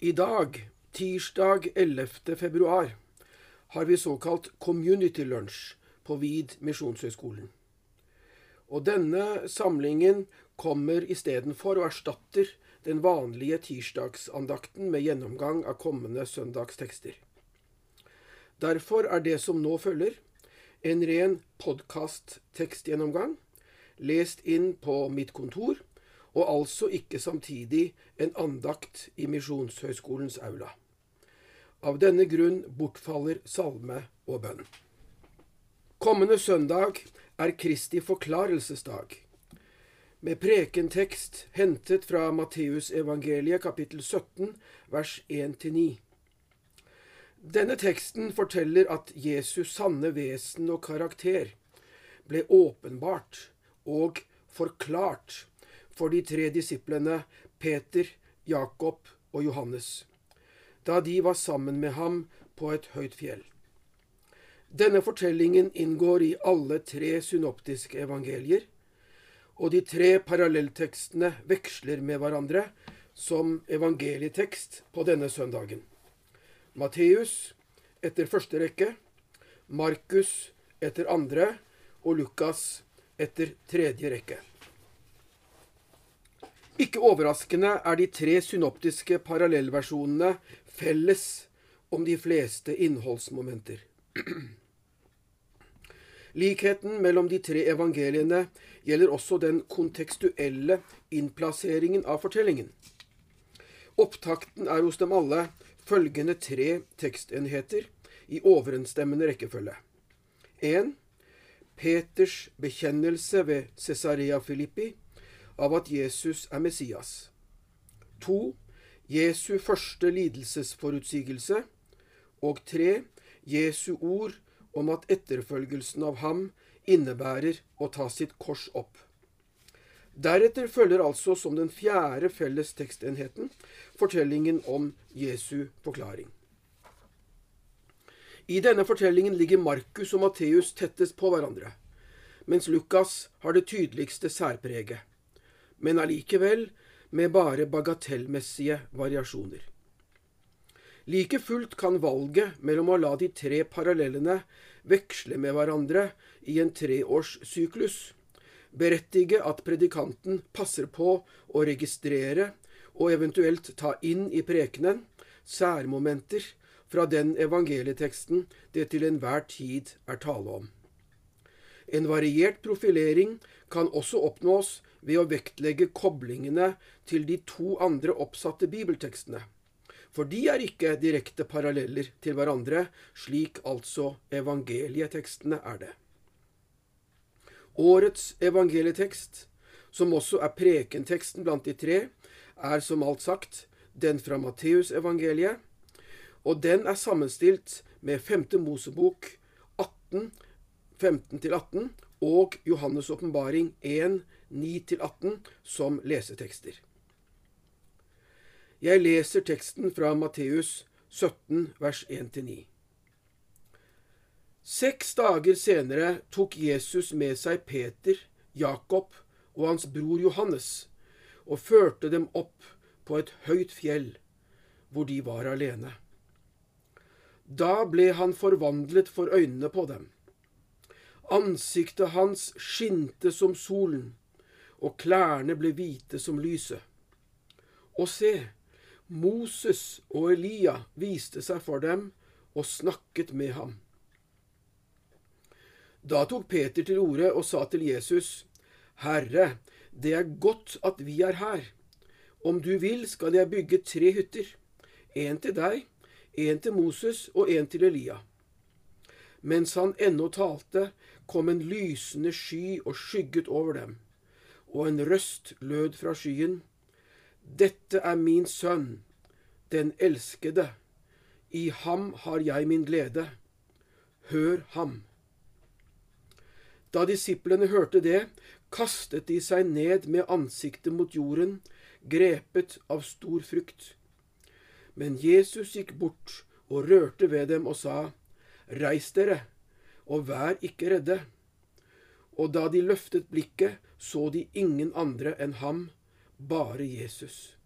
I dag, tirsdag 11. februar, har vi såkalt community lunch på Vid misjonshøgskolen. Og denne samlingen kommer istedenfor og erstatter den vanlige tirsdagsandakten med gjennomgang av kommende søndagstekster. Derfor er det som nå følger, en ren podkast-tekstgjennomgang, lest inn på mitt kontor, og altså ikke samtidig en andakt i Misjonshøgskolens aula. Av denne grunn bortfaller salme og bønn. Kommende søndag er Kristi forklarelsesdag, med prekentekst hentet fra Matteusevangeliet kapittel 17 vers 1-9. Denne teksten forteller at Jesus' sanne vesen og karakter ble åpenbart og forklart for de tre disiplene Peter, Jakob og Johannes, da de var sammen med ham på et høyt fjell. Denne fortellingen inngår i alle tre synoptiske evangelier, og de tre parallelltekstene veksler med hverandre som evangelietekst på denne søndagen. Matteus etter første rekke, Markus etter andre og Lukas etter tredje rekke. Ikke overraskende er de tre synoptiske parallellversjonene felles om de fleste innholdsmomenter. Likheten mellom de tre evangeliene gjelder også den kontekstuelle innplasseringen av fortellingen. Opptakten er hos dem alle følgende tre tekstenheter i overensstemmende rekkefølge. 1. Peters bekjennelse ved Cesarea Filippi av at Jesus er Messias. To, Jesu første lidelsesforutsigelse. Og tre, Jesu ord om at etterfølgelsen av ham innebærer å ta sitt kors opp. Deretter følger altså som den fjerde felles tekstenheten fortellingen om Jesu forklaring. I denne fortellingen ligger Markus og Matteus tettest på hverandre, mens Lukas har det tydeligste særpreget men allikevel med bare bagatellmessige variasjoner. Like fullt kan valget mellom å la de tre parallellene veksle med hverandre i en treårssyklus berettige at predikanten passer på å registrere og eventuelt ta inn i prekenen særmomenter fra den evangelieteksten det til enhver tid er tale om. En variert profilering kan også oppnås ved å vektlegge koblingene til de to andre oppsatte bibeltekstene. For de er ikke direkte paralleller til hverandre, slik altså evangelietekstene er det. Årets evangelietekst, som også er prekenteksten blant de tre, er som alt sagt den fra Matteusevangeliet, og den er sammenstilt med 5. Mosebok 18, 15-18 og Johannes' åpenbaring 1, 9-18 som lesetekster. Jeg leser teksten fra Matteus 17, vers 1-9. Seks dager senere tok Jesus med seg Peter, Jakob og hans bror Johannes og førte dem opp på et høyt fjell, hvor de var alene. Da ble han forvandlet for øynene på dem. Ansiktet hans skinte som solen, og klærne ble hvite som lyset. Og se, Moses og Elia viste seg for dem og snakket med ham. Da tok Peter til orde og sa til Jesus, Herre, det er godt at vi er her. Om du vil, skal jeg bygge tre hytter. En til deg, en til Moses og en til Elia. Mens han ennå talte, kom en lysende sky og skygget over dem og en røst lød fra skyen. Dette er min sønn, den elskede. I ham har jeg min glede. Hør ham. Da disiplene hørte det, kastet de seg ned med ansiktet mot jorden, grepet av stor frykt. Men Jesus gikk bort og rørte ved dem og sa, Reis dere, og vær ikke redde. Og da de løftet blikket, så de ingen andre enn ham, bare Jesus.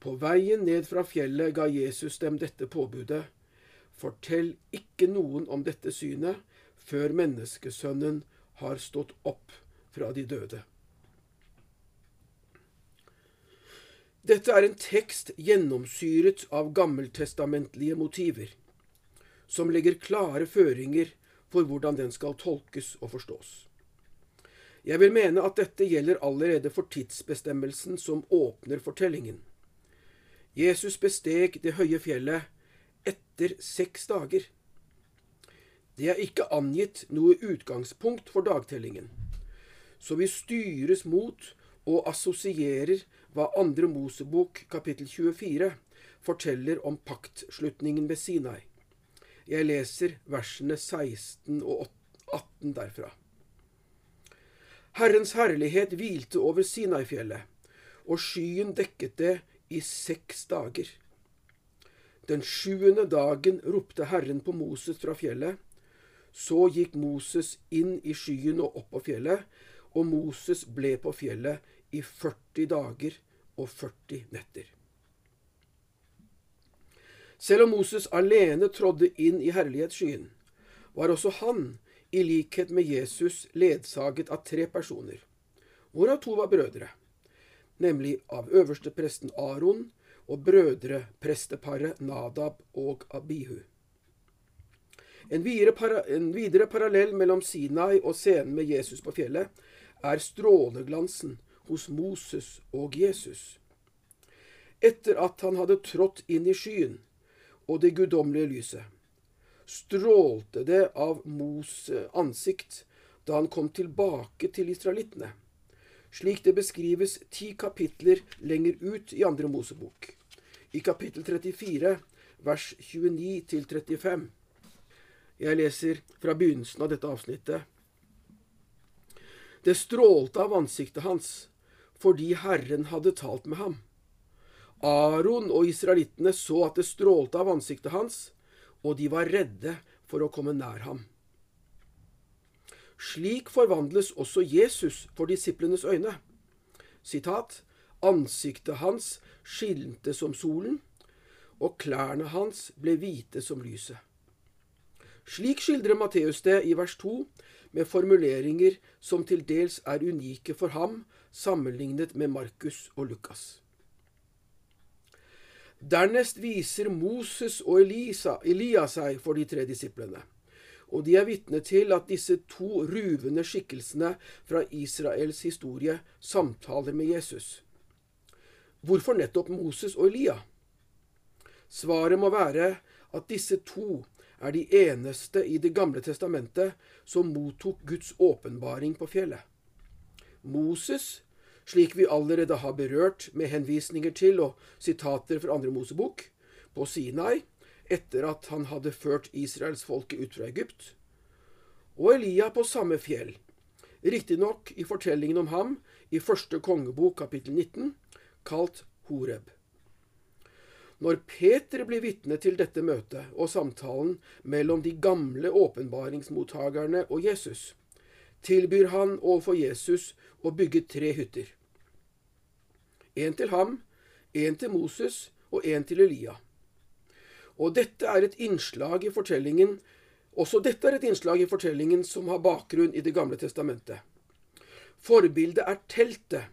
På veien ned fra fjellet ga Jesus dem dette påbudet. Fortell ikke noen om dette synet før menneskesønnen har stått opp fra de døde. Dette er en tekst gjennomsyret av gammeltestamentlige motiver, som legger klare føringer for hvordan den skal tolkes og forstås. Jeg vil mene at dette gjelder allerede for tidsbestemmelsen som åpner fortellingen. Jesus besteg det høye fjellet etter seks dager. Det er ikke angitt noe utgangspunkt for dagtellingen, så vi styres mot og assosierer hva andre Mosebok kapittel 24 forteller om paktslutningen ved Sinai. Jeg leser versene 16 og 18 derfra. Herrens herlighet hvilte over Sinai-fjellet, og skyen dekket det i seks dager. Den sjuende dagen ropte Herren på Moses fra fjellet. Så gikk Moses inn i skyen og opp på fjellet, og Moses ble på fjellet i 40 dager og 40 netter. Selv om Moses alene trådde inn i herlighetsskyen, var også han, i likhet med Jesus, ledsaget av tre personer, hvorav to var brødre, nemlig av øverstepresten Aron og brødrepresteparet Nadab og Abihu. En videre, para, en videre parallell mellom Sinai og scenen med Jesus på fjellet er stråleglansen hos Moses og Jesus. Etter at han hadde trådt inn i skyen og det guddommelige lyset, strålte det av Mos ansikt da han kom tilbake til israelittene, slik det beskrives ti kapitler lenger ut i andre Mosebok, i kapittel 34, vers 29 35. Jeg leser fra begynnelsen av dette avsnittet. Det strålte av ansiktet hans fordi Herren hadde talt med ham. Aron og israelittene så at det strålte av ansiktet hans, og de var redde for å komme nær ham. Slik forvandles også Jesus for disiplenes øyne. Sitat, Ansiktet hans skinte som solen, og klærne hans ble hvite som lyset. Slik skildrer Matteus det i vers 2, med formuleringer som til dels er unike for ham sammenlignet med Markus og Lukas. Dernest viser Moses og Elisa, Elia seg for de tre disiplene, og de er vitne til at disse to ruvende skikkelsene fra Israels historie samtaler med Jesus. Hvorfor nettopp Moses og Elia? Svaret må være at disse to er de eneste i Det gamle testamentet som mottok Guds åpenbaring på fjellet. Moses slik vi allerede har berørt med henvisninger til og sitater fra andre Mosebok, på Sinai, etter at han hadde ført israelsfolket ut fra Egypt, og Elia på samme fjell, riktignok i fortellingen om ham i første kongebok kapittel 19, kalt Horeb. Når Peter blir vitne til dette møtet og samtalen mellom de gamle åpenbaringsmottagerne og Jesus, tilbyr han overfor Jesus å bygge tre hytter. En til ham, en til Moses og en til Elia. Og dette er et innslag i fortellingen også dette er et innslag i fortellingen som har bakgrunn i Det gamle testamentet. Forbildet er teltet,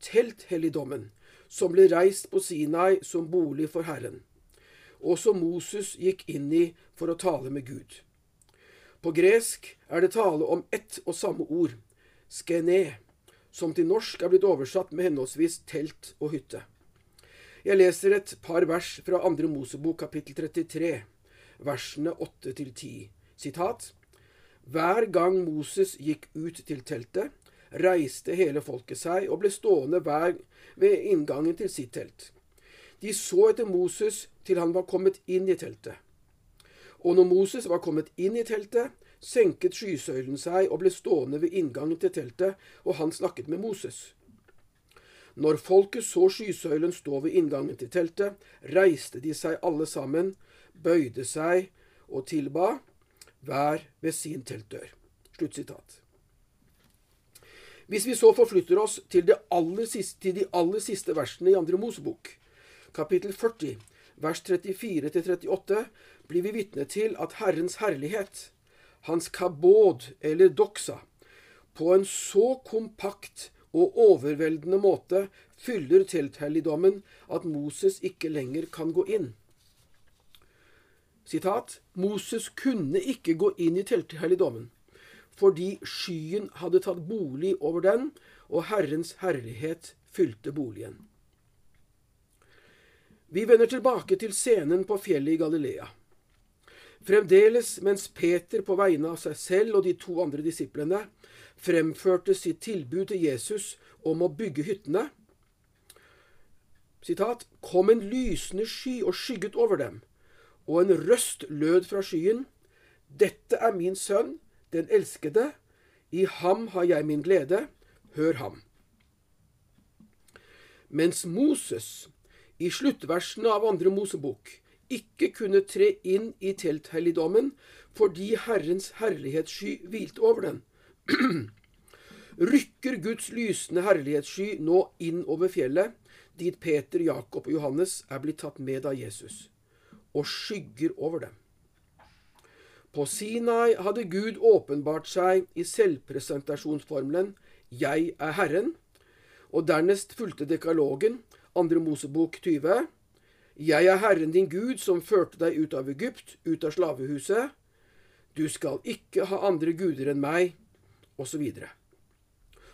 telthelligdommen, som ble reist på Sinai som bolig for Herren, og som Moses gikk inn i for å tale med Gud. På gresk er det tale om ett og samme ord, skene, som til norsk er blitt oversatt med henholdsvis telt og hytte. Jeg leser et par vers fra andre Mosebok kapittel 33, versene 8 til 10. Sitat. Hver gang Moses gikk ut til teltet, reiste hele folket seg og ble stående hver ved inngangen til sitt telt. De så etter Moses til han var kommet inn i teltet. Og når Moses var kommet inn i teltet, senket skysøylen seg og ble stående ved inngangen til teltet, og han snakket med Moses. Når folket så skysøylen stå ved inngangen til teltet, reiste de seg alle sammen, bøyde seg og tilba, hver ved sin teltdør. Sluttsitat. Hvis vi så forflytter oss til, siste, til de aller siste versene i Andre Mosebok, kapittel 40, vers 34-38, blir vi vitne til at Herrens herlighet, hans kabod eller doxa, på en så kompakt og overveldende måte fyller telthelligdommen at Moses ikke lenger kan gå inn. Sitat, Moses kunne ikke gå inn i telthelligdommen fordi skyen hadde tatt bolig over den, og Herrens herlighet fylte boligen. Vi vender tilbake til scenen på fjellet i Galilea. Fremdeles mens Peter på vegne av seg selv og de to andre disiplene fremførte sitt tilbud til Jesus om å bygge hyttene, sitat, kom en lysende sky og skygget over dem, og en røst lød fra skyen, Dette er min sønn, den elskede, i ham har jeg min glede, hør ham. Mens Moses i sluttversene av andre Mosebok ikke kunne tre inn i telthelligdommen fordi Herrens herlighetssky hvilte over den, rykker Guds lysende herlighetssky nå inn over fjellet, dit Peter, Jakob og Johannes er blitt tatt med av Jesus, og skygger over dem. På Sinai hadde Gud åpenbart seg i selvpresentasjonsformelen 'Jeg er Herren', og dernest fulgte dekalogen, andre Mosebok 20. 'Jeg er Herren din Gud, som førte deg ut av Egypt, ut av slavehuset'. 'Du skal ikke ha andre guder enn meg', osv.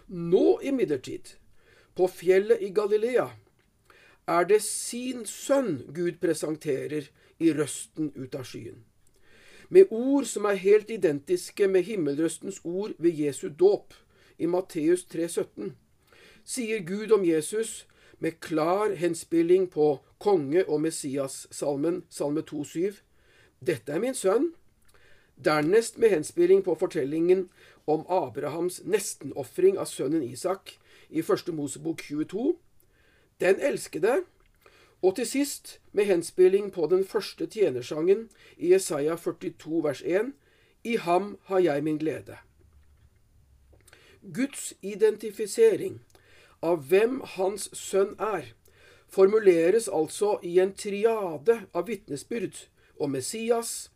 Nå imidlertid, på fjellet i Galilea, er det sin sønn Gud presenterer i røsten ut av skyen med ord som er helt identiske med himmelrøstens ord ved Jesu dåp i Matteus 3,17, sier Gud om Jesus med klar henspilling på konge- og Messias-salmen, salme 2,7. Dette er min sønn. Dernest med henspilling på fortellingen om Abrahams nestenofring av sønnen Isak i første Mosebok 22. Den elskede og til sist, med henspilling på den første tjenersangen i Jesaja 42 vers 1, I ham har jeg min glede. Guds identifisering av hvem hans sønn er, formuleres altså i en triade av vitnesbyrd om Messias,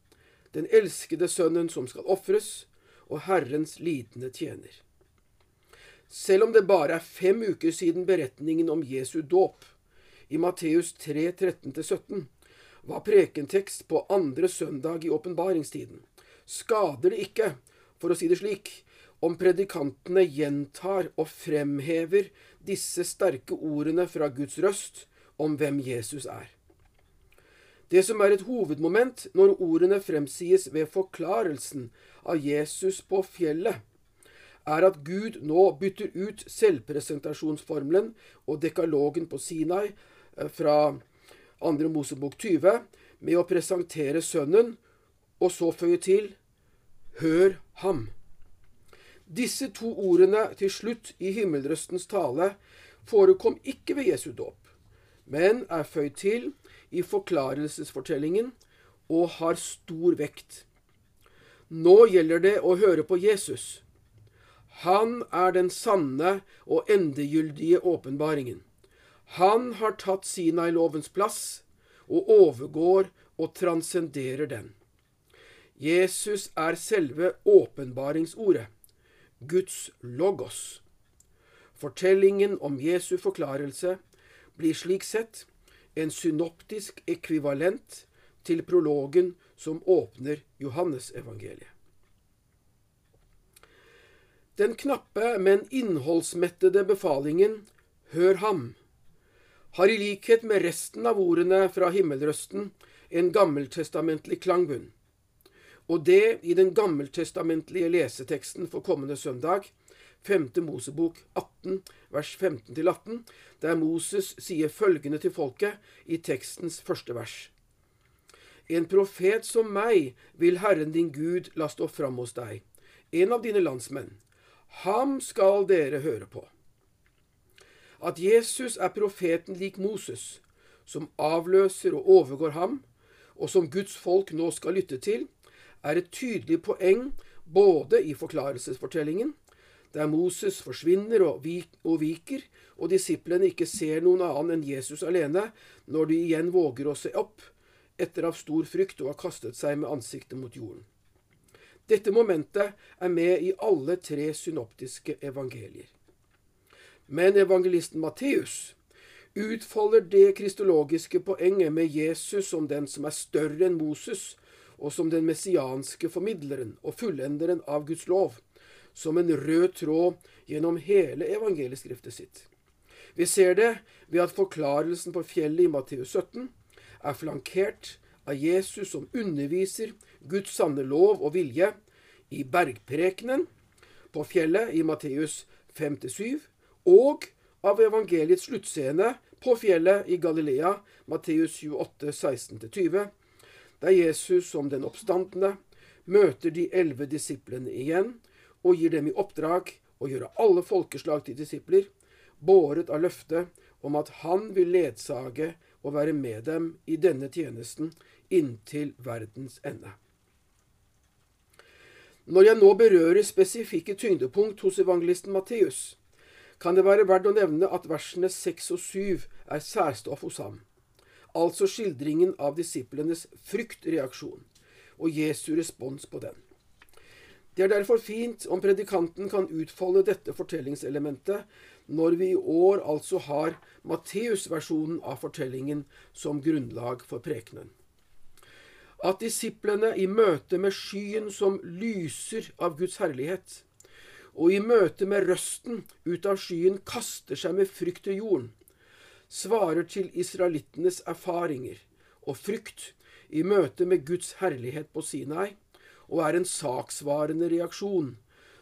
den elskede sønnen som skal ofres, og Herrens lidende tjener. Selv om det bare er fem uker siden beretningen om Jesu dåp, i Matteus 3, 13-17 var prekentekst på andre søndag i åpenbaringstiden. Skader det ikke, for å si det slik, om predikantene gjentar og fremhever disse sterke ordene fra Guds røst om hvem Jesus er. Det som er et hovedmoment når ordene fremsies ved forklarelsen av Jesus på fjellet, er at Gud nå bytter ut selvpresentasjonsformelen og dekalogen på Sinai Eh, fra 2. Mosebok 20 med å presentere sønnen, og så føye til Hør ham. Disse to ordene til slutt i himmelrøstens tale forekom ikke ved Jesu dåp, men er føyd til i forklarelsesfortellingen og har stor vekt. Nå gjelder det å høre på Jesus. Han er den sanne og endegyldige åpenbaringen. Han har tatt Sinai-lovens plass og overgår og transcenderer den. Jesus er selve åpenbaringsordet, Guds logos. Fortellingen om Jesu forklarelse blir slik sett en synoptisk ekvivalent til prologen som åpner Johannesevangeliet. Den knappe, men innholdsmettede befalingen Hør ham har i likhet med resten av ordene fra himmelrøsten en gammeltestamentlig klangbunn. Og det i den gammeltestamentlige leseteksten for kommende søndag, 5. Mosebok 18, vers 15-18, der Moses sier følgende til folket i tekstens første vers. En profet som meg vil Herren din Gud la stå fram hos deg, en av dine landsmenn. Ham skal dere høre på. At Jesus er profeten lik Moses, som avløser og overgår ham, og som Guds folk nå skal lytte til, er et tydelig poeng både i forklarelsesfortellingen, der Moses forsvinner og, viker, og disiplene ikke ser noen annen enn Jesus alene når de igjen våger å se opp, etter av stor frykt å ha kastet seg med ansiktet mot jorden. Dette momentet er med i alle tre synoptiske evangelier. Men evangelisten Matteus utfolder det kristologiske poenget med Jesus som den som er større enn Moses, og som den messianske formidleren og fullenderen av Guds lov, som en rød tråd gjennom hele evangelieskriftet sitt. Vi ser det ved at forklarelsen på fjellet i Matteus 17 er flankert av Jesus som underviser Guds sanne lov og vilje i bergprekenen på fjellet i Matteus 5-7, og av evangeliets sluttscene på fjellet i Galilea, Matteus 28, 16-20, der Jesus som den oppstandende møter de elleve disiplene igjen og gir dem i oppdrag å gjøre alle folkeslag til disipler, båret av løftet om at han vil ledsage og være med dem i denne tjenesten inntil verdens ende. Når jeg nå berører spesifikke tyngdepunkt hos evangelisten Matteus, kan det være verdt å nevne at versene 6 og 7 er særstoff hos ham, altså skildringen av disiplenes fryktreaksjon og Jesu respons på den. Det er derfor fint om predikanten kan utfolde dette fortellingselementet når vi i år altså har Matteus-versjonen av fortellingen som grunnlag for prekenen. At disiplene i møte med skyen som lyser av Guds herlighet, og i møte med røsten ut av skyen kaster seg med frykt til jorden, svarer til israelittenes erfaringer og frykt i møte med Guds herlighet på Sinai, og er en saksvarende reaksjon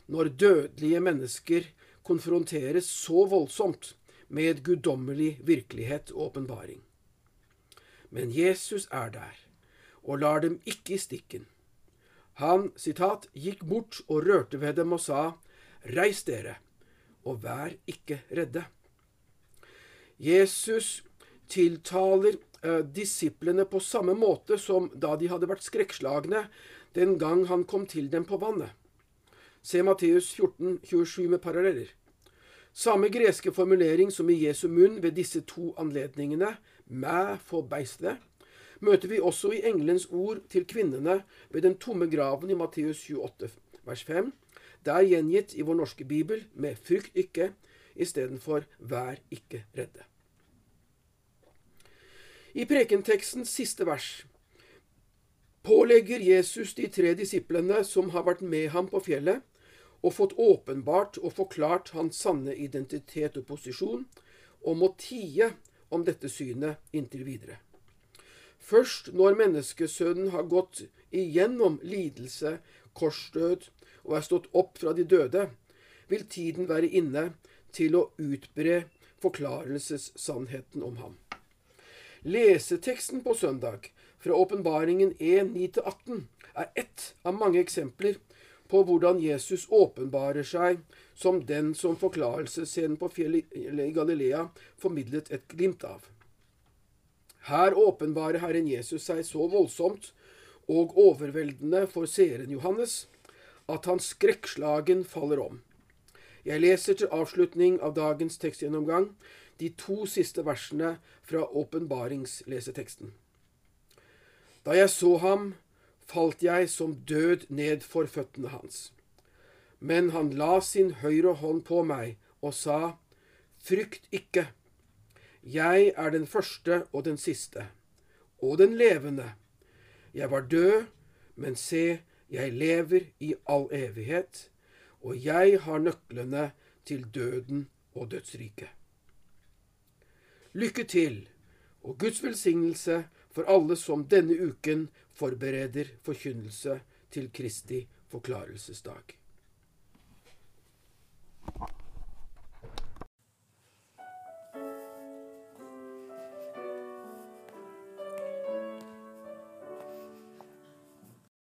når dødelige mennesker konfronteres så voldsomt med guddommelig virkelighet og åpenbaring. Men Jesus er der og lar dem ikke i stikken. Han sitat, gikk bort og rørte ved dem og sa, Reis dere, og vær ikke redde. Jesus tiltaler eh, disiplene på samme måte som da de hadde vært skrekkslagne den gang han kom til dem på vannet. Se Matteus 14, 27 med paralleller. Samme greske formulering som i Jesu munn ved disse to anledningene, mæ forbeiste, møter vi også i engelens ord til kvinnene ved den tomme graven i Matteus 28, vers 5. Det er gjengitt i vår norske bibel med 'frykt ikke' istedenfor 'vær ikke redde'. I prekentekstens siste vers pålegger Jesus de tre disiplene som har vært med ham på fjellet, og fått åpenbart og forklart hans sanne identitet og posisjon, om å tie om dette synet inntil videre. Først når menneskesønnen har gått igjennom lidelse, korsdød og er stått opp fra de døde, vil tiden være inne til å utbre forklarelsessannheten om ham. Leseteksten på søndag fra åpenbaringen 1, 9-18 er ett av mange eksempler på hvordan Jesus åpenbarer seg som den som forklarelsesscenen på fjellet i Galilea formidlet et glimt av. Her åpenbarer Herren Jesus seg så voldsomt og overveldende for seeren Johannes at hans skrekkslagen faller om. Jeg leser til avslutning av dagens tekstgjennomgang de to siste versene fra åpenbaringsleseteksten. Da jeg så ham, falt jeg som død ned for føttene hans. Men han la sin høyre hånd på meg og sa, Frykt ikke. Jeg er den første og den siste, og den levende. Jeg var død, men se, jeg lever i all evighet, og jeg har nøklene til døden og dødsriket. Lykke til, og Guds velsignelse for alle som denne uken forbereder forkynnelse til Kristi forklarelsesdag.